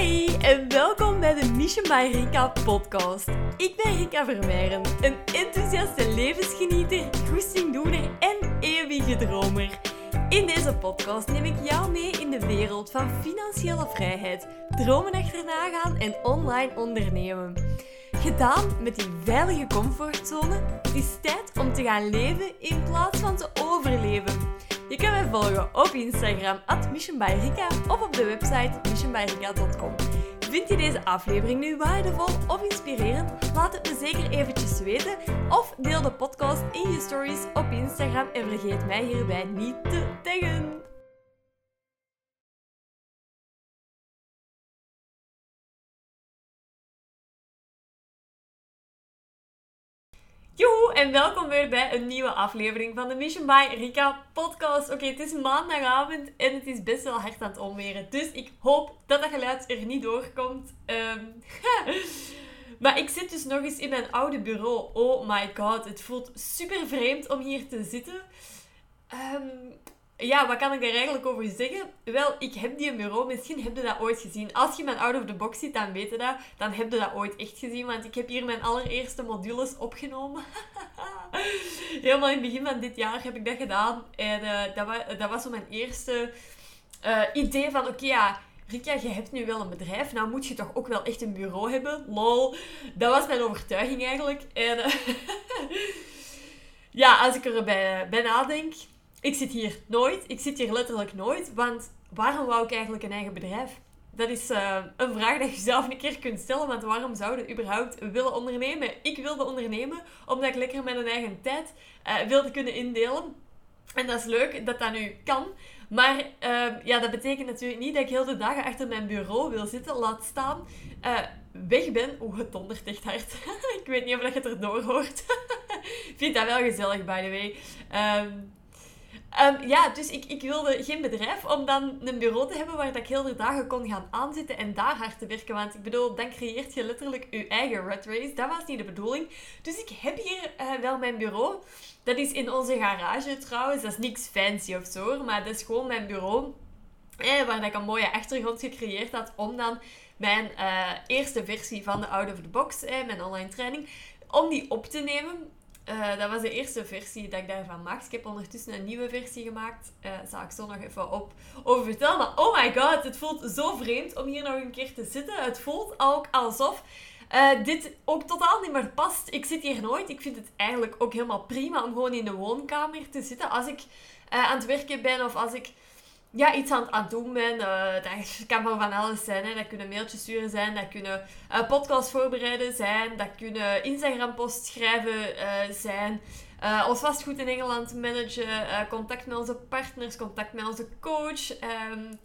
Hi en welkom bij de Mission by Rika podcast. Ik ben Rika Vermeijren, een enthousiaste levensgenieter, goestingdoener en eeuwige dromer. In deze podcast neem ik jou mee in de wereld van financiële vrijheid, dromen achterna gaan en online ondernemen. Gedaan met die veilige comfortzone, het is tijd om te gaan leven in plaats van te overleven. Je kan mij volgen op Instagram, at missionbyrika, of op de website missionbyrika.com. Vind je deze aflevering nu waardevol of inspirerend? Laat het me zeker eventjes weten. Of deel de podcast in je stories op Instagram en vergeet mij hierbij niet te taggen. Joehoe en welkom weer bij een nieuwe aflevering van de Mission by Rika podcast. Oké, het is maandagavond en het is best wel hard aan het omweren. Dus ik hoop dat dat geluid er niet doorkomt. Ehm, maar ik zit dus nog eens in mijn oude bureau. Oh my god, het voelt super vreemd om hier te zitten. Ehm, ja, wat kan ik daar eigenlijk over zeggen? Wel, ik heb die bureau, misschien heb je dat ooit gezien. Als je mijn out of the box ziet, dan weet je dat. Dan heb je dat ooit echt gezien, want ik heb hier mijn allereerste modules opgenomen. Helemaal in het begin van dit jaar heb ik dat gedaan. En uh, dat, was, dat was zo mijn eerste uh, idee van, oké ja... Rika, je hebt nu wel een bedrijf, nou moet je toch ook wel echt een bureau hebben? Lol. Dat was mijn overtuiging eigenlijk. En ja, als ik erbij bij nadenk, ik zit hier nooit. Ik zit hier letterlijk nooit. Want waarom wou ik eigenlijk een eigen bedrijf? Dat is uh, een vraag dat je zelf een keer kunt stellen. Want waarom zou je überhaupt willen ondernemen? Ik wilde ondernemen omdat ik lekker mijn eigen tijd uh, wilde kunnen indelen. En dat is leuk dat dat nu kan. Maar uh, ja, dat betekent natuurlijk niet dat ik heel de dagen achter mijn bureau wil zitten. Laat staan weg ben. Oeh, het dondert echt hard. ik weet niet of je het erdoor hoort. vind dat wel gezellig, by the way. Um, Um, ja, dus ik, ik wilde geen bedrijf om dan een bureau te hebben waar ik heel de dagen kon gaan aanzitten en daar hard te werken. Want ik bedoel, dan creëert je letterlijk je eigen rat race. Dat was niet de bedoeling. Dus ik heb hier uh, wel mijn bureau. Dat is in onze garage trouwens. Dat is niks fancy of zo, maar dat is gewoon mijn bureau. Eh, waar ik een mooie achtergrond gecreëerd had om dan mijn uh, eerste versie van de Out of the Box, eh, mijn online training, om die op te nemen. Uh, dat was de eerste versie dat ik daarvan maakte. Ik heb ondertussen een nieuwe versie gemaakt. Uh, zal ik zo nog even op over vertellen. Maar oh my god, het voelt zo vreemd om hier nog een keer te zitten. Het voelt ook alsof uh, dit ook totaal niet meer past. Ik zit hier nooit. Ik vind het eigenlijk ook helemaal prima om gewoon in de woonkamer te zitten. Als ik aan het werken ben of als ik ja, iets aan, aan het doen ben. Uh, dat kan van van alles zijn. Dat kunnen mailtjes sturen zijn, dat kunnen uh, podcasts voorbereiden zijn, dat kunnen Instagram-posts schrijven uh, zijn. ons vastgoed in Engeland managen, contact met onze partners, contact met onze coach. Um,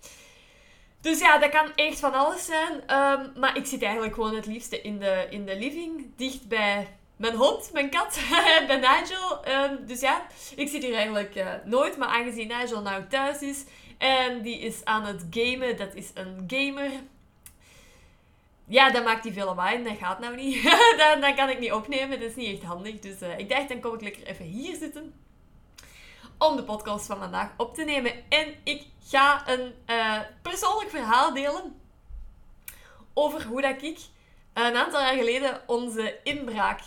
dus ja, dat kan echt van alles zijn. Um, maar ik zit eigenlijk gewoon het liefste in de, in de living, dicht bij mijn hond, mijn kat, bij Nigel. Um, dus ja, ik zit hier eigenlijk nooit. Maar aangezien Nigel nou thuis is, en die is aan het gamen. Dat is een gamer. Ja, dan maakt hij veel wijn. Dat gaat nou niet. dan, dan kan ik niet opnemen. Dat is niet echt handig. Dus uh, ik dacht, dan kom ik lekker even hier zitten. Om de podcast van vandaag op te nemen. En ik ga een uh, persoonlijk verhaal delen. Over hoe dat ik een aantal jaar geleden onze inbraak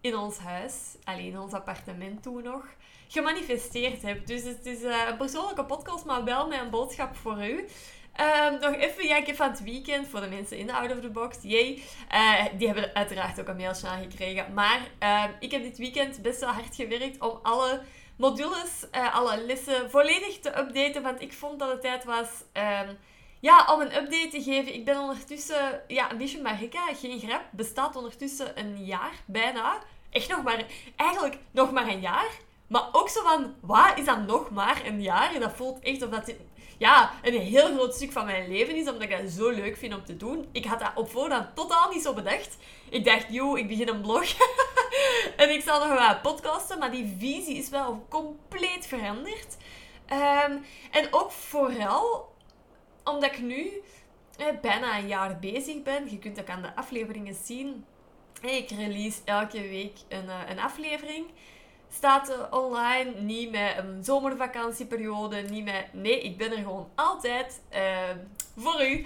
in ons huis, alleen in ons appartement toen nog, gemanifesteerd heb. Dus het is uh, een persoonlijke podcast, maar wel met een boodschap voor u. Um, nog even, ja, ik heb van het weekend, voor de mensen in de Out of the Box, jee, uh, die hebben uiteraard ook een mailtje aangekregen. Maar uh, ik heb dit weekend best wel hard gewerkt om alle modules, uh, alle lessen volledig te updaten. Want ik vond dat het tijd was um, ja, om een update te geven. Ik ben ondertussen, ja, Mission Marika, geen grap, bestaat ondertussen een jaar, bijna. Echt nog maar, eigenlijk nog maar een jaar. Maar ook zo van, wat is dat nog maar een jaar? En dat voelt echt of dat ja, een heel groot stuk van mijn leven is, omdat ik dat zo leuk vind om te doen. Ik had dat op voorhand totaal niet zo bedacht. Ik dacht, joh, ik begin een blog. en ik zal nog wel podcasten, maar die visie is wel compleet veranderd. Um, en ook vooral omdat ik nu eh, bijna een jaar bezig ben. Je kunt ook aan de afleveringen zien. Ik release elke week een, uh, een aflevering staat online. Niet met een zomervakantieperiode. Niet met... Nee, ik ben er gewoon altijd. Uh, voor u.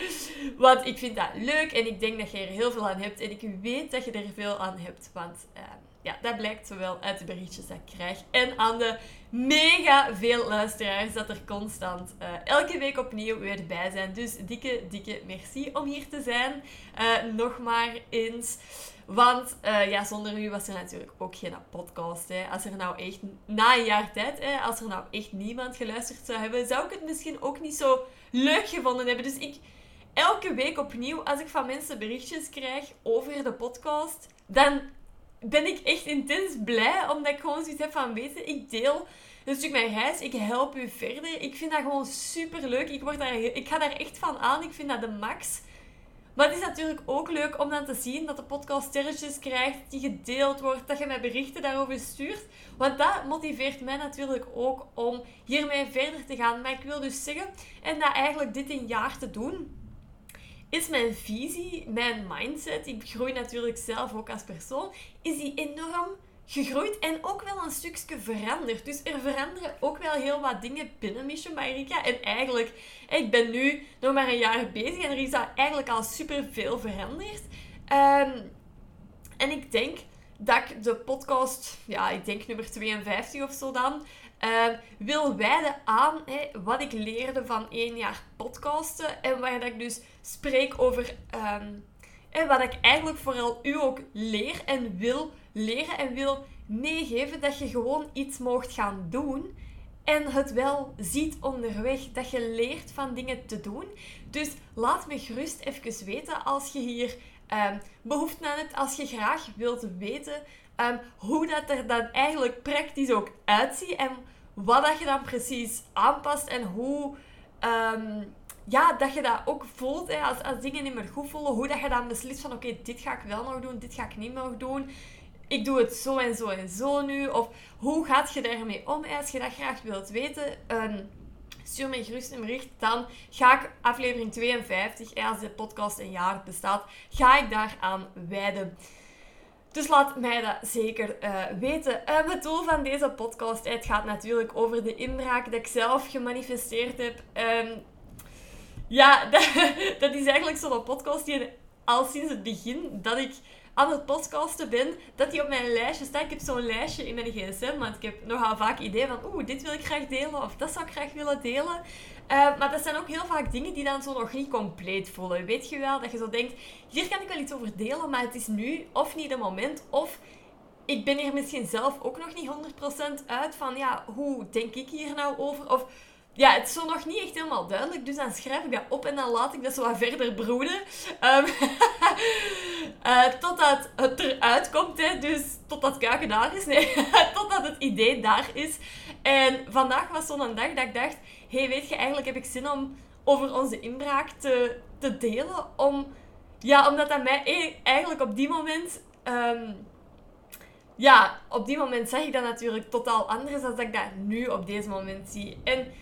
want ik vind dat leuk en ik denk dat je er heel veel aan hebt. En ik weet dat je er veel aan hebt. Want uh, ja, dat blijkt zowel uit de berichtjes dat ik krijg en aan de mega veel luisteraars dat er constant uh, elke week opnieuw weer bij zijn. Dus dikke, dikke merci om hier te zijn. Uh, nog maar eens. Want uh, ja, zonder u was er natuurlijk ook geen podcast. Hè. Als er nou echt, na een jaar tijd, hè, als er nou echt niemand geluisterd zou hebben, zou ik het misschien ook niet zo leuk gevonden hebben. Dus ik, elke week opnieuw, als ik van mensen berichtjes krijg over de podcast, dan ben ik echt intens blij, omdat ik gewoon zoiets heb van, weten, ik deel een stuk mijn reis, ik help u verder. Ik vind dat gewoon super leuk. Ik, word daar, ik ga daar echt van aan. Ik vind dat de max. Maar het is natuurlijk ook leuk om dan te zien dat de podcast sterretjes krijgt, die gedeeld wordt, dat je mij berichten daarover stuurt. Want dat motiveert mij natuurlijk ook om hiermee verder te gaan. Maar ik wil dus zeggen, en dat eigenlijk dit een jaar te doen, is mijn visie, mijn mindset, ik groei natuurlijk zelf ook als persoon, is die enorm gegroeid en ook wel een stukje veranderd. Dus er veranderen ook wel heel wat dingen binnen Mission Marika. En eigenlijk, ik ben nu nog maar een jaar bezig en er is eigenlijk al super veel veranderd. Ehm, en ik denk dat ik de podcast, ja, ik denk nummer 52 of zo dan, uh, wil wijden aan wat ik leerde van één jaar podcasten. En waar dat ik dus spreek over um, hè, wat ik eigenlijk vooral u ook leer en wil leren en wil meegeven dat je gewoon iets mocht gaan doen en het wel ziet onderweg. Dat je leert van dingen te doen. Dus laat me gerust even weten als je hier um, behoefte aan hebt, als je graag wilt weten um, hoe dat er dan eigenlijk praktisch ook uitziet en wat dat je dan precies aanpast en hoe um, ja, dat je dat ook voelt hè, als, als dingen niet meer goed voelen. Hoe dat je dan beslist van oké, dit ga ik wel nog doen, dit ga ik niet meer doen ik doe het zo en zo en zo nu. Of hoe gaat je daarmee om? Als je dat graag wilt weten, um, stuur me gerust een bericht. Dan ga ik aflevering 52, als de podcast een jaar bestaat, ga ik daaraan wijden. Dus laat mij dat zeker uh, weten. Uh, het doel van deze podcast het gaat natuurlijk over de inbraak dat ik zelf gemanifesteerd heb. Um, ja, dat, dat is eigenlijk zo'n podcast die al sinds het begin dat ik aan het podcasten ben, dat die op mijn lijstje staat. Ik heb zo'n lijstje in mijn gsm, want ik heb nogal vaak ideeën van oeh, dit wil ik graag delen of dat zou ik graag willen delen. Uh, maar dat zijn ook heel vaak dingen die dan zo nog niet compleet voelen. Weet je wel, dat je zo denkt, hier kan ik wel iets over delen, maar het is nu of niet het moment, of ik ben hier misschien zelf ook nog niet 100% uit van, ja, hoe denk ik hier nou over? Of ja, het is zo nog niet echt helemaal duidelijk. Dus dan schrijf ik dat op en dan laat ik dat zo wat verder broeden. Um, uh, totdat het eruit komt. Hè. Dus totdat kuiken daar is. Nee, totdat het idee daar is. En vandaag was zo'n dag dat ik dacht... hey, weet je, eigenlijk heb ik zin om over onze inbraak te, te delen. Om, ja, omdat dat mij e-, eigenlijk op die moment... Um, ja, op die moment zag ik dat natuurlijk totaal anders dan dat ik dat nu op deze moment zie. En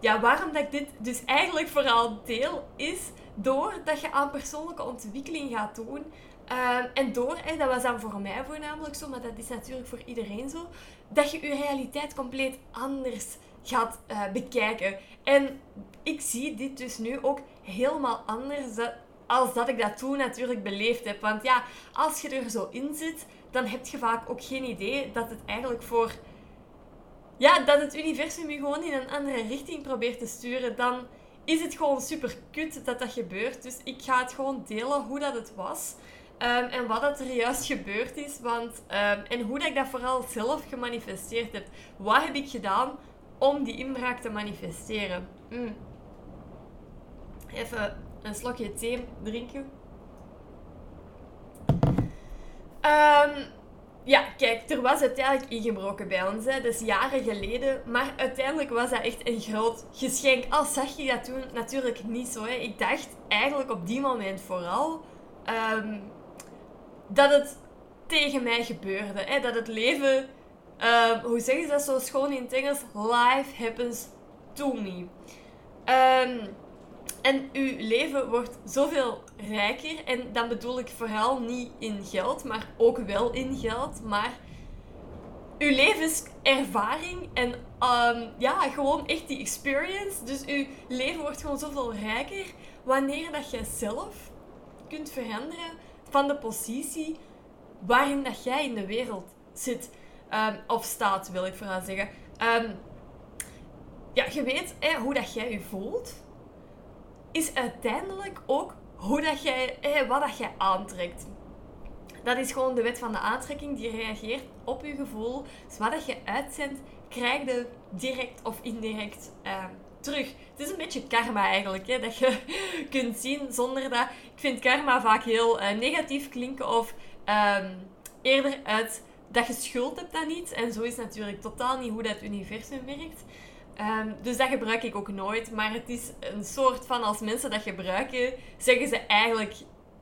ja, waarom dat ik dit dus eigenlijk vooral deel, is doordat je aan persoonlijke ontwikkeling gaat doen. Uh, en door, hè, dat was dan voor mij voornamelijk zo, maar dat is natuurlijk voor iedereen zo, dat je je realiteit compleet anders gaat uh, bekijken. En ik zie dit dus nu ook helemaal anders als dat ik dat toen natuurlijk beleefd heb. Want ja, als je er zo in zit, dan heb je vaak ook geen idee dat het eigenlijk voor ja, dat het universum je gewoon in een andere richting probeert te sturen, dan is het gewoon super kut dat dat gebeurt. Dus ik ga het gewoon delen hoe dat het was. Um, en wat dat er juist gebeurd is. Want, um, en hoe dat ik dat vooral zelf gemanifesteerd heb. Wat heb ik gedaan om die inbraak te manifesteren? Mm. Even een slokje thee drinken. Um, ja, kijk, er was uiteindelijk ingebroken bij ons. Hè. Dat is jaren geleden. Maar uiteindelijk was dat echt een groot geschenk. Al zag je dat toen natuurlijk niet zo. Hè. Ik dacht eigenlijk op die moment vooral um, dat het tegen mij gebeurde. Hè. Dat het leven, um, hoe zeggen ze dat zo schoon in het Engels? Life happens to me. Um, en uw leven wordt zoveel rijker. En dan bedoel ik vooral niet in geld, maar ook wel in geld. Maar uw levenservaring en ehm, ja, gewoon echt die experience. Dus uw leven wordt gewoon zoveel rijker wanneer dat jij zelf kunt veranderen van de positie waarin dat jij in de wereld zit. Um, of staat, wil ik vooral zeggen. Um, ja, je weet hè, hoe dat jij je voelt, is uiteindelijk ook hoe dat jij, wat dat jij aantrekt. Dat is gewoon de wet van de aantrekking die reageert op je gevoel. Dus wat dat je uitzendt, krijg je direct of indirect uh, terug. Het is een beetje karma eigenlijk, hè, dat je kunt zien zonder dat... Ik vind karma vaak heel uh, negatief klinken of um, eerder uit dat je schuld hebt aan iets. En zo is natuurlijk totaal niet hoe dat universum werkt. Um, dus dat gebruik ik ook nooit. Maar het is een soort van, als mensen dat gebruiken, zeggen ze eigenlijk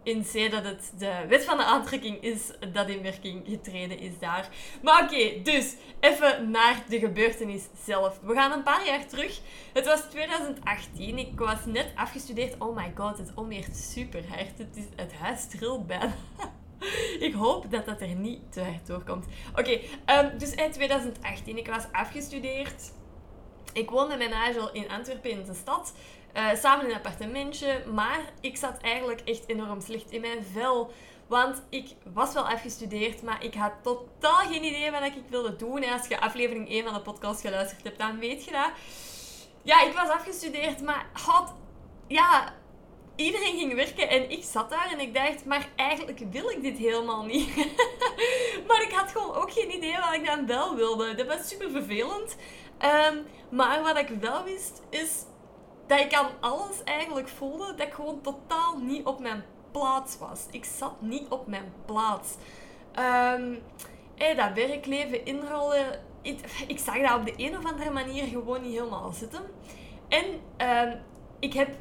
in C dat het de wet van de aantrekking is dat in werking getreden is daar. Maar oké, dus even naar de gebeurtenis zelf. We gaan een paar jaar terug. Het was 2018. Ik was net afgestudeerd. Oh my god, het onweert super hard. Het, is, het huis trilt bijna. ik hoop dat dat er niet te hard doorkomt. Oké, um, dus in 2018. Ik was afgestudeerd. Ik woonde met Nigel in Antwerpen in de stad. Uh, samen in een appartementje. Maar ik zat eigenlijk echt enorm slecht in mijn vel. Want ik was wel afgestudeerd, maar ik had totaal geen idee wat ik wilde doen. En als je aflevering 1 van de podcast geluisterd hebt, dan weet je dat. Ja, ik was afgestudeerd, maar had... Ja, iedereen ging werken en ik zat daar en ik dacht, maar eigenlijk wil ik dit helemaal niet. maar ik had gewoon ook geen idee wat ik dan wel wilde. Dat was super vervelend. Um, maar wat ik wel wist, is dat ik aan alles eigenlijk voelde dat ik gewoon totaal niet op mijn plaats was. Ik zat niet op mijn plaats. Hey, dat werkleven inrollen, ik, zag dat op de een of andere manier gewoon niet helemaal zitten. En um, ik heb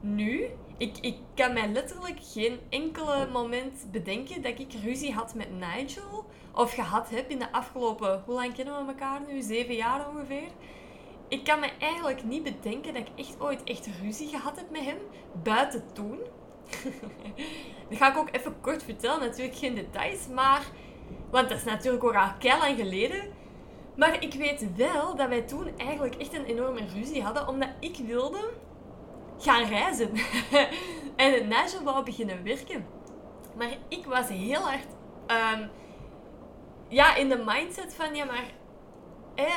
nu, ik, ik kan mij letterlijk geen enkele moment bedenken dat ik ruzie had met Nigel. Of gehad heb in de afgelopen, hoe lang kennen we elkaar nu? Zeven jaar ongeveer ik kan me eigenlijk niet bedenken dat ik echt ooit echt ruzie gehad heb met hem. Buiten toen. dat ga ik ook even kort vertellen. Natuurlijk geen details, maar... Want dat is natuurlijk ook al keihard lang geleden. Maar ik weet wel dat wij toen eigenlijk echt een enorme ruzie hadden. Omdat ik wilde gaan reizen. en Nigel wou beginnen werken. Maar ik was heel hard... Um, ja, in de mindset van... Ja, maar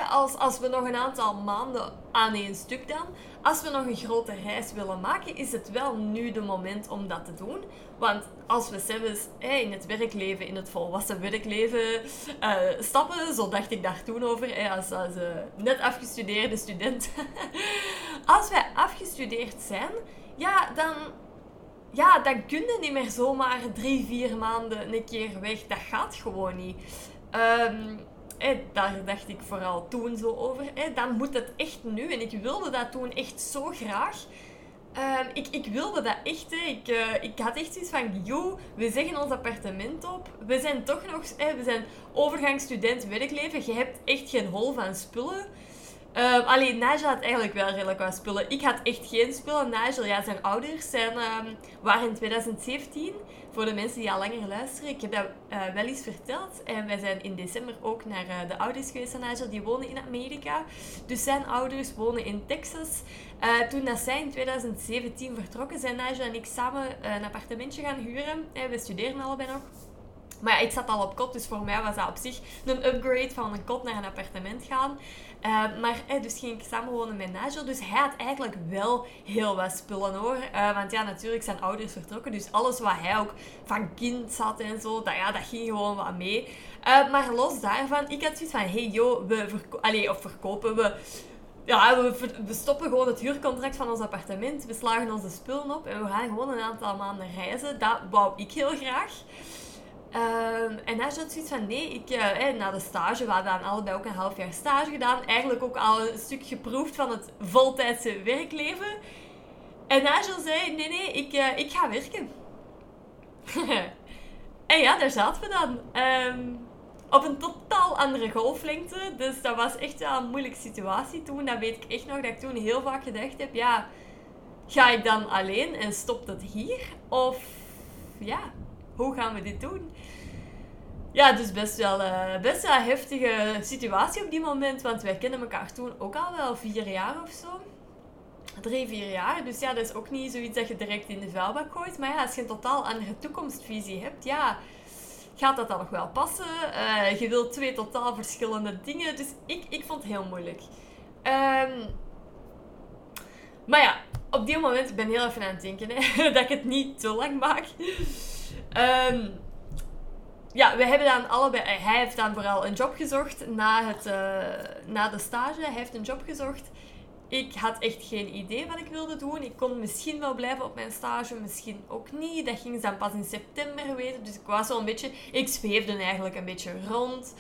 als, als we nog een aantal maanden aan één stuk dan, als we nog een grote reis willen maken, is het wel nu de moment om dat te doen. Want als we zelfs in het werkleven, in het volwassen werkleven uh, stappen, zo dacht ik daar toen over, als, als uh, net afgestudeerde student. als wij afgestudeerd zijn, ja, dan, ja, dan kun je niet meer zomaar drie, vier maanden een keer weg. Dat gaat gewoon niet. Um, daar dacht ik vooral toen zo over. dan moet het echt nu. En ik wilde dat toen echt zo graag. Ehm, ik, ik wilde dat echt. Ik, uh, ik had echt zoiets van, joh, we zeggen ons appartement op. We zijn toch nog, we zijn overgangsstudent werkleven. Je hebt echt geen hol van spullen. Um, alleen Nigel had eigenlijk wel redelijk wat spullen. Ik had echt geen spullen. Nigel, ja, zijn ouders zijn, waren in 2017 voor de mensen die al langer luisteren, ik heb dat uh, wel eens verteld. En wij zijn in december ook naar uh, de ouders geweest van Nigel. Die wonen in Amerika. Dus zijn ouders wonen in Texas. Toen dat zij in 2017 vertrokken, zijn Nigel en ik samen een appartementje gaan huren. En we studeren allebei nog. Maar ja, ik zat al op kot, dus voor mij was dat op zich een upgrade van een kot naar een appartement gaan. Uh, maar dus ging ik samenwonen met Nigel. Dus hij had eigenlijk wel heel wat spullen hoor. Uh, want ja, natuurlijk zijn ouders vertrokken. Dus alles wat hij ook van kind had en zo, dat, ja, dat ging gewoon wat mee. Uh, maar los daarvan, ik had zoiets van: hey joh, we verko of verkopen we. Ja, we, we, stoppen gewoon het huurcontract van ons appartement. We slagen onze spullen op en we gaan gewoon een aantal maanden reizen. Dat wou ik heel graag. Um, en daar zat zoiets van, nee, ik, uh, na de stage, we hadden allebei ook een half jaar stage gedaan. Eigenlijk ook al een stuk geproefd van het voltijdse werkleven. En Nigel zei, nee, nee, ik, uh, ik ga werken. en ja, daar zaten we dan. Um, op een totaal andere golflengte. Dus dat was echt wel een moeilijke situatie toen. Dat weet ik echt nog, dat ik toen heel vaak gedacht heb, ja, ga ik dan alleen en stopt het hier? Of, ja, hoe gaan we dit doen? ja, dus best wel, uh, best wel een heftige situatie op die moment. Want wij kennen elkaar toen ook al wel vier jaar of zo. Drie, vier jaar. Dus ja, dat is ook niet zoiets dat je direct in de vuilbak gooit. Maar ja, als je een totaal andere toekomstvisie hebt, ja, gaat dat dan nog wel passen? Uh, je wilt twee totaal verschillende dingen. Dus ik, ik vond het heel moeilijk. Um, maar ja, op die moment, ik ben heel even aan het denken, hè, dat ik het niet te lang maak. Um, ja, we hebben dan allebei... Hij heeft dan vooral een job gezocht na, het, uh, na de stage. Hij heeft een job gezocht ik had echt geen idee wat ik wilde doen. Ik kon misschien wel blijven op mijn stage, misschien ook niet. Dat ging ze dan pas in september weten. Dus ik was wel een beetje... Ik zweefde eigenlijk een beetje rond.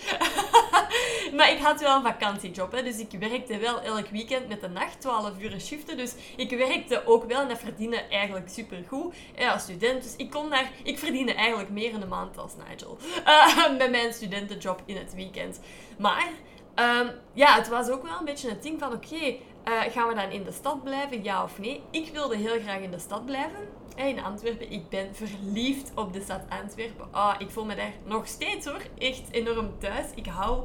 maar ik had wel een vakantiejob. Hè. Dus ik werkte wel elk weekend met de nacht, 12 uur shiften. Dus ik werkte ook wel en dat verdiende eigenlijk supergoed ja, als student. Dus ik kon daar... Ik verdiende eigenlijk meer in de maand als Nigel. Uh, met mijn studentenjob in het weekend. Maar... Um, ja, het was ook wel een beetje het ding van, oké, uh, gaan we dan in de stad blijven, ja of nee? Ik wilde heel graag in de stad blijven. In Antwerpen. Ik ben verliefd op de stad Antwerpen. Oh, ik voel me daar nog steeds hoor. Echt enorm thuis. Ik hou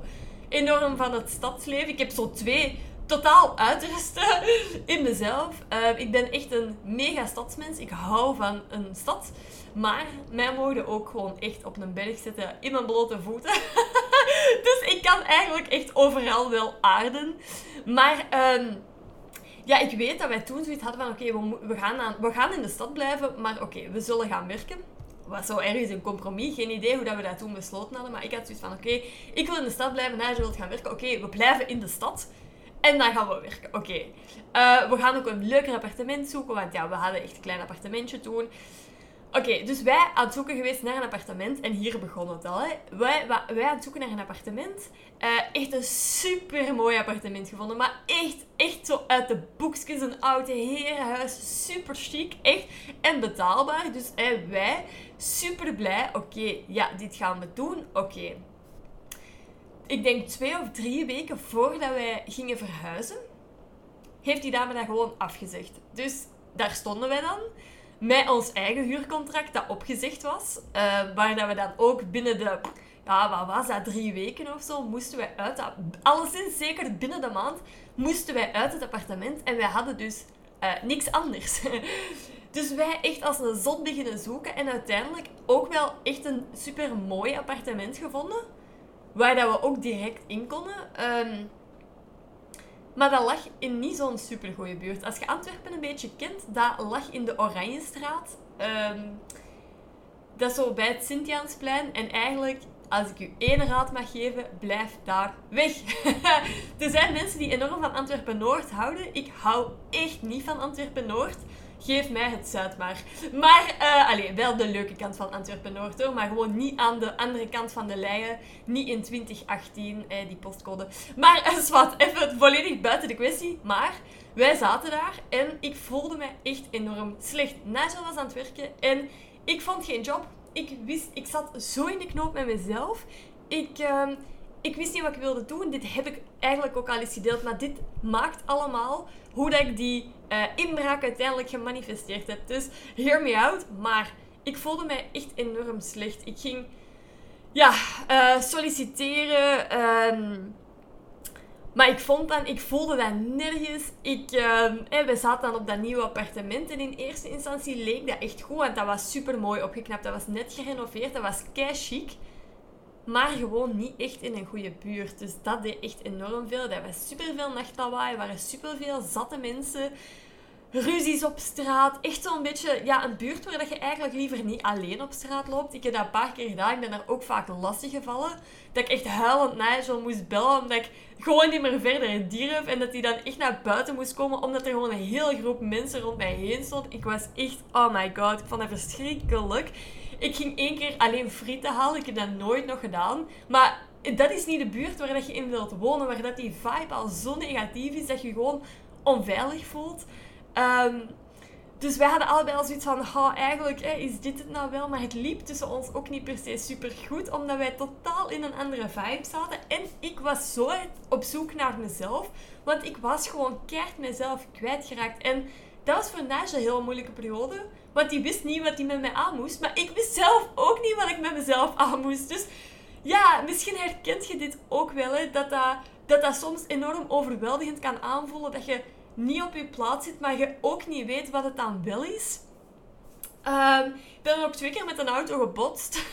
enorm van het stadsleven. Ik heb zo twee totaal uitrusten in mezelf. Uh, ik ben echt een mega stadsmens. Ik hou van een stad. Maar mij mogen ook gewoon echt op een berg zitten in mijn blote voeten. dus ik kan eigenlijk echt overal wel aarden. Maar um, ja, ik weet dat wij toen zoiets hadden van oké, we, gaan we gaan in de stad blijven, maar oké, we zullen gaan werken. Was zo ergens een compromis. Geen idee hoe dat we dat toen besloten hadden. Maar ik had zoiets van oké, ik wil in de stad blijven, hij wil gaan werken. Oké, we blijven in de stad. En dan gaan we werken. Oké. Uh, we gaan ook een leuker appartement zoeken. Want ja, we hadden echt een klein appartementje toen. Oké, dus wij aan het zoeken geweest naar een appartement. En hier begon het al. Hè. Wij, wij aan het zoeken naar een appartement. Uh, echt een super mooi appartement gevonden. Maar echt, echt zo uit de boekjes. Een oud herenhuis. Super chic. Echt. En betaalbaar. Dus wij super blij. Oké, ja, dit gaan we doen. Oké. Ik denk twee of drie weken voordat wij gingen verhuizen. Heeft die dame dat gewoon afgezegd. Dus daar stonden wij dan met ons eigen huurcontract dat opgezegd was. Uh, waar dat we dan ook binnen de, ja, wat was dat, drie weken of zo, moesten wij uit dat, alleszins zeker binnen de maand, moesten wij uit het appartement. En wij hadden dus uh, niks anders. dus wij echt als een zot beginnen zoeken. En uiteindelijk ook wel echt een super mooi appartement gevonden. Waar dat we ook direct in konden. Um, maar dat lag in niet zo'n supergoeie buurt. Als je Antwerpen een beetje kent, dat lag in de Oranjestraat. Um, dat is zo bij het Sint-Jansplein. En eigenlijk, als ik u één raad mag geven, blijf daar weg. er zijn mensen die enorm van Antwerpen-Noord houden. Ik hou echt niet van Antwerpen-Noord geef mij het zuid maar. Maar, uh, wel de leuke kant van Antwerpen-Noord hoor, maar gewoon niet aan de andere kant van de leien. Niet in 2018, eh, die postcode. Maar, uh, zwart, even volledig buiten de kwestie. Maar, wij zaten daar en ik voelde me echt enorm slecht. Nigel was aan het werken en ik vond geen job. Ik wist, ik zat zo in de knoop met mezelf. Ik... Uh, ik wist niet wat ik wilde doen. Dit heb ik eigenlijk ook al eens gedeeld. Maar dit maakt allemaal hoe dat ik die uh, inbraak uiteindelijk gemanifesteerd heb. Dus hear me out. Maar ik voelde mij echt enorm slecht. Ik ging ja, uh, solliciteren. Ehm, maar ik vond dan, ik voelde dat nergens. Ik, uh, we zaten dan op dat nieuwe appartement en in eerste instantie leek dat echt goed, want dat was super mooi opgeknapt. Dat was net gerenoveerd, dat was kei chic. Maar gewoon niet echt in een goede buurt. Dus dat deed echt enorm veel. Er was superveel nachtlawaai. Er waren superveel zatte mensen. Ruzies op straat. Echt zo'n beetje ja, een buurt waar je eigenlijk liever niet alleen op straat loopt. Ik heb dat een paar keer gedaan. Ik ben daar ook vaak lastig gevallen. Dat ik echt huilend Nigel moest bellen. Omdat ik gewoon niet meer verder durf. En dat hij dan echt naar buiten moest komen. Omdat er gewoon een hele groep mensen rond mij heen stond. Ik was echt, oh my god. Ik vond dat verschrikkelijk. Ik ging één keer alleen frieten halen. Ik heb dat nooit nog gedaan. Maar dat is niet de buurt waar dat je in wilt wonen. Waar dat die vibe al zo negatief is dat je gewoon onveilig voelt. Um, dus wij hadden allebei al zoiets van, oh, eigenlijk hè, is dit het nou wel. Maar het liep tussen ons ook niet per se super goed. Omdat wij totaal in een andere vibe zaten. En ik was zo op zoek naar mezelf. Want ik was gewoon keihard mezelf kwijtgeraakt. En dat was voor Nigel een heel moeilijke periode. Want die wist niet wat hij met mij aan moest. Maar ik wist zelf ook niet wat ik met mezelf aan moest. Dus ja, misschien herkent je dit ook wel, hè, dat, dat, dat soms enorm overweldigend kan aanvoelen. Dat je niet op je plaats zit, maar je ook niet weet wat het dan wel is. Ehm, ik ben ook twee keer met een auto gebotst.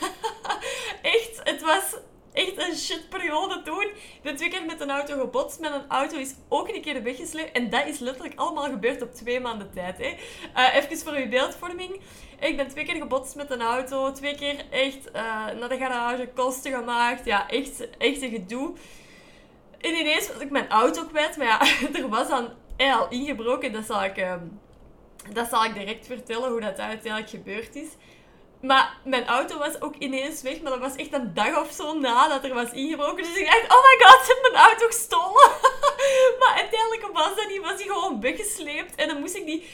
echt, het was echt een shitperiode toen. Twee keer met een auto gebotst. Mijn auto is ook een keer weggesleept. En dat is letterlijk allemaal gebeurd op twee maanden tijd. Hè. Uh, even voor uw beeldvorming. Ik ben twee keer gebotst met een auto. Twee keer echt uh, naar de garage kosten gemaakt. Ja, echt, echt een gedoe. En ineens was ik mijn auto kwijt. Maar ja, er was dan al ingebroken. Dat zal ik... Uh, dat zal ik direct vertellen hoe dat uiteindelijk gebeurd is. Maar mijn auto was ook ineens weg, maar dat was echt een dag of zo nadat er was ingebroken. Dus ik dacht, oh my god, ze hebben mijn auto gestolen. maar uiteindelijk was dat niet, was hij gewoon weggesleept. En dan moest ik die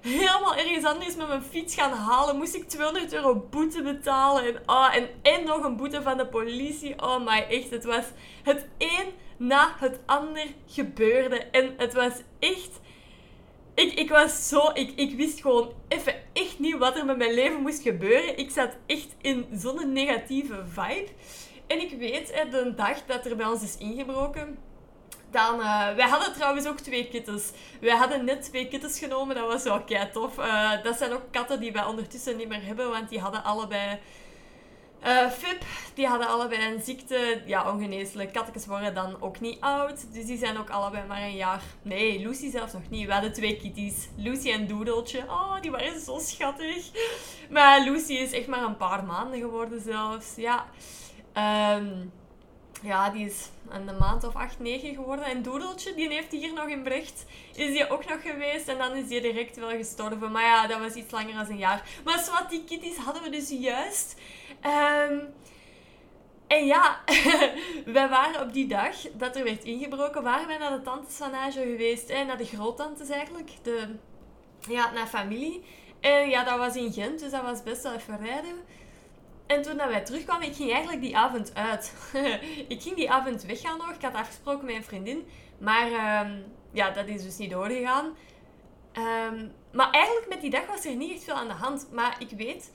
helemaal ergens anders met mijn fiets gaan halen. Moest ik 200 euro boete betalen. En, oh, en, en nog een boete van de politie. Oh my, echt, het was het een na het ander gebeurde. En het was echt ik, ik was zo... Ik, ik wist gewoon even echt niet wat er met mijn leven moest gebeuren. Ik zat echt in zo'n negatieve vibe. En ik weet, de dag dat er bij ons is ingebroken... Dan, uh, wij hadden trouwens ook twee kittens. Wij hadden net twee kittens genomen, dat was wel kei tof. Uh, dat zijn ook katten die wij ondertussen niet meer hebben, want die hadden allebei uh, Fip, die hadden allebei een ziekte. Ja, ongeneeslijk. Kattekes worden dan ook niet oud. Dus die zijn ook allebei maar een jaar. Nee, Lucy zelfs nog niet. We hadden twee kitties. Lucy en Doedeltje. Oh, die waren zo schattig. Maar Lucy is echt maar een paar maanden geworden zelfs. Ja. Um, ja, die is een maand of acht, negen geworden. En Doedeltje, die heeft hier nog in Brecht, is die ook nog geweest. En dan is die direct wel gestorven. Maar ja, dat was iets langer dan een jaar. Maar zwart, die kitties hadden we dus juist. Um, en ja, wij waren op die dag dat er werd ingebroken, waren wij naar de tantes van Nage geweest. Hè, naar de groottantes eigenlijk. De, ja, naar familie. En ja, dat was in Gent, dus dat was best wel even rijden. En toen dat wij terugkwamen, ik ging eigenlijk die avond uit. ik ging die avond weggaan nog. Ik had afgesproken met een vriendin. Maar um, ja, dat is dus niet doorgegaan. Um, maar eigenlijk met die dag was er niet echt veel aan de hand. Maar ik weet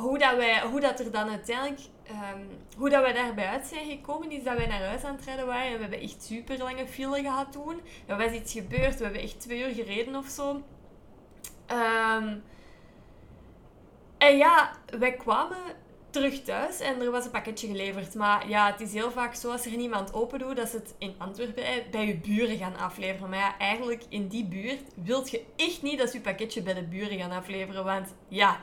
hoe, dat wij, hoe dat er dan uiteindelijk... Um, hoe dat wij daarbij uit zijn gekomen, is dat wij naar huis aan het rijden waren. En we hebben echt super lange file gehad toen. Er was iets gebeurd. We hebben echt twee uur gereden of zo. Um, en ja, wij kwamen terug thuis en er was een pakketje geleverd. Maar ja, het is heel vaak zo als er niemand open doet, dat ze het in Antwerpen bij je buren gaan afleveren. Maar ja, eigenlijk in die buurt wilt je echt niet dat ze je pakketje bij de buren gaan afleveren. Want ja,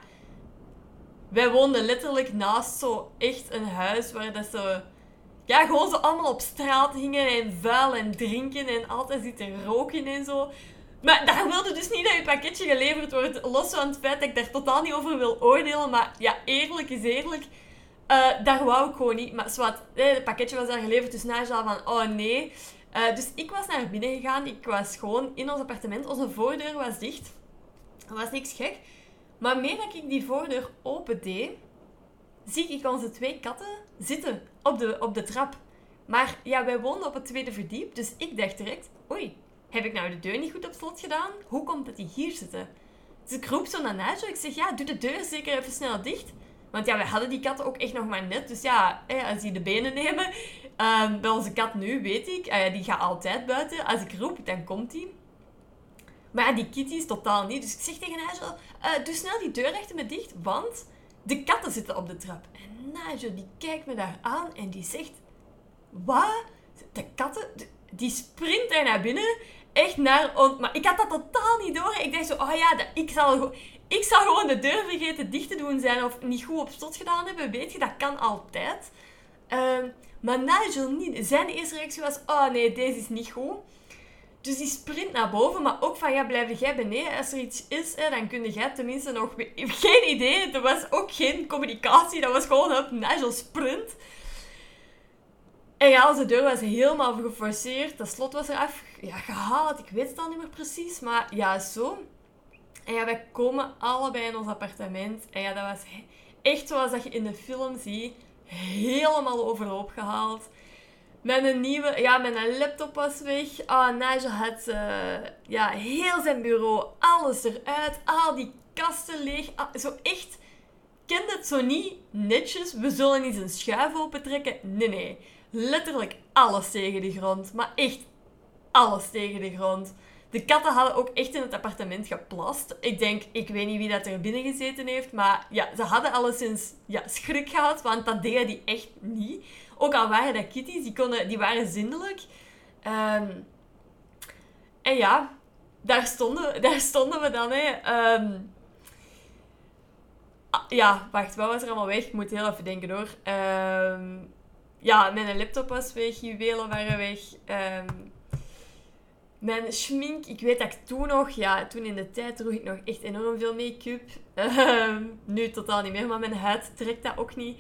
wij woonden letterlijk naast zo echt een huis waar dat ze... Ja, gewoon zo allemaal op straat hingen en vuil en drinken en altijd zitten roken en zo. Maar daar wilde dus niet dat je pakketje geleverd wordt. Los van het feit dat ik daar totaal niet over wil oordelen. Maar ja, eerlijk is eerlijk. Uh, daar wou ik gewoon niet. Maar zwart, het pakketje was daar geleverd. Dus na al van, oh nee. Uh, dus ik was naar binnen gegaan. Ik was gewoon in ons appartement. Onze voordeur was dicht. Er was niks gek. Maar meer dat ik die voordeur open deed, zie ik onze twee katten zitten op de, op de trap. Maar ja, wij woonden op het tweede verdiep. Dus ik dacht direct, oei, heb ik nou de deur niet goed op slot gedaan? Hoe komt dat die hier zitten? Dus ik roep zo naar Nigel. Ik zeg, ja, doe de deur zeker even snel dicht. Want ja, we hadden die katten ook echt nog maar net. Dus ja, als die de benen nemen... Um, bij onze kat nu, weet ik, uh, die gaat altijd buiten. Als ik roep, dan komt die. Maar die kitty is totaal niet. Dus ik zeg tegen Nigel, uh, doe snel die deur achter me dicht, want de katten zitten op de trap. En Nigel, die kijkt me daar aan en die zegt, wat? De katten? Die sprint daar naar binnen echt naar... Maar ik had dat totaal niet door. Ik dacht zo, oh ja, dat, ik, zal, ik zal gewoon de deur vergeten dicht te doen zijn of niet goed op slot gedaan hebben. Weet je, dat kan altijd. Uh, maar Nigel niet. Zijn eerste reactie was, oh nee, deze is niet goed. Dus die sprint naar boven, maar ook van, ja, blijf jij beneden. Als er iets is, hè, dan kun jij tenminste nog... Geen idee, er was ook geen communicatie. Dat was gewoon op Nigel sprint. En ja, onze deur was helemaal geforceerd. Dat slot was eraf ja, gehaald. Ik weet het al niet meer precies. Maar ja, zo. En ja, wij komen allebei in ons appartement. En ja, dat was echt zoals dat je in de film ziet. Helemaal overhoop gehaald. Mijn nieuwe... Ja, mijn laptop was weg. Oh, Nigel had uh, ja, heel zijn bureau. Alles eruit. Al die kasten leeg. Ah, zo echt ken het zo niet netjes. We zullen eens een schuif opentrekken. Nee, nee. Letterlijk alles tegen de grond. Maar echt alles tegen de grond. De katten hadden ook echt in het appartement geplast. Ik denk, ik weet niet wie dat er binnen gezeten heeft, maar ja, ze hadden alleszins ja, schrik gehad, want dat deden die echt niet. Ook al waren dat kitties, die, konden, die waren zindelijk. Ehm, en ja, daar stonden, daar stonden we dan. Hè. Ehm, ah, ja, wacht, wat was er allemaal weg? Ik moet heel even denken hoor. Ehm, ja, mijn laptop was weg, juwelen waren weg. Mijn schmink, ik weet dat ik toen nog, ja, toen in de tijd droeg ik nog echt enorm veel make-up. Nu totaal niet meer, maar mijn huid trekt dat ook niet.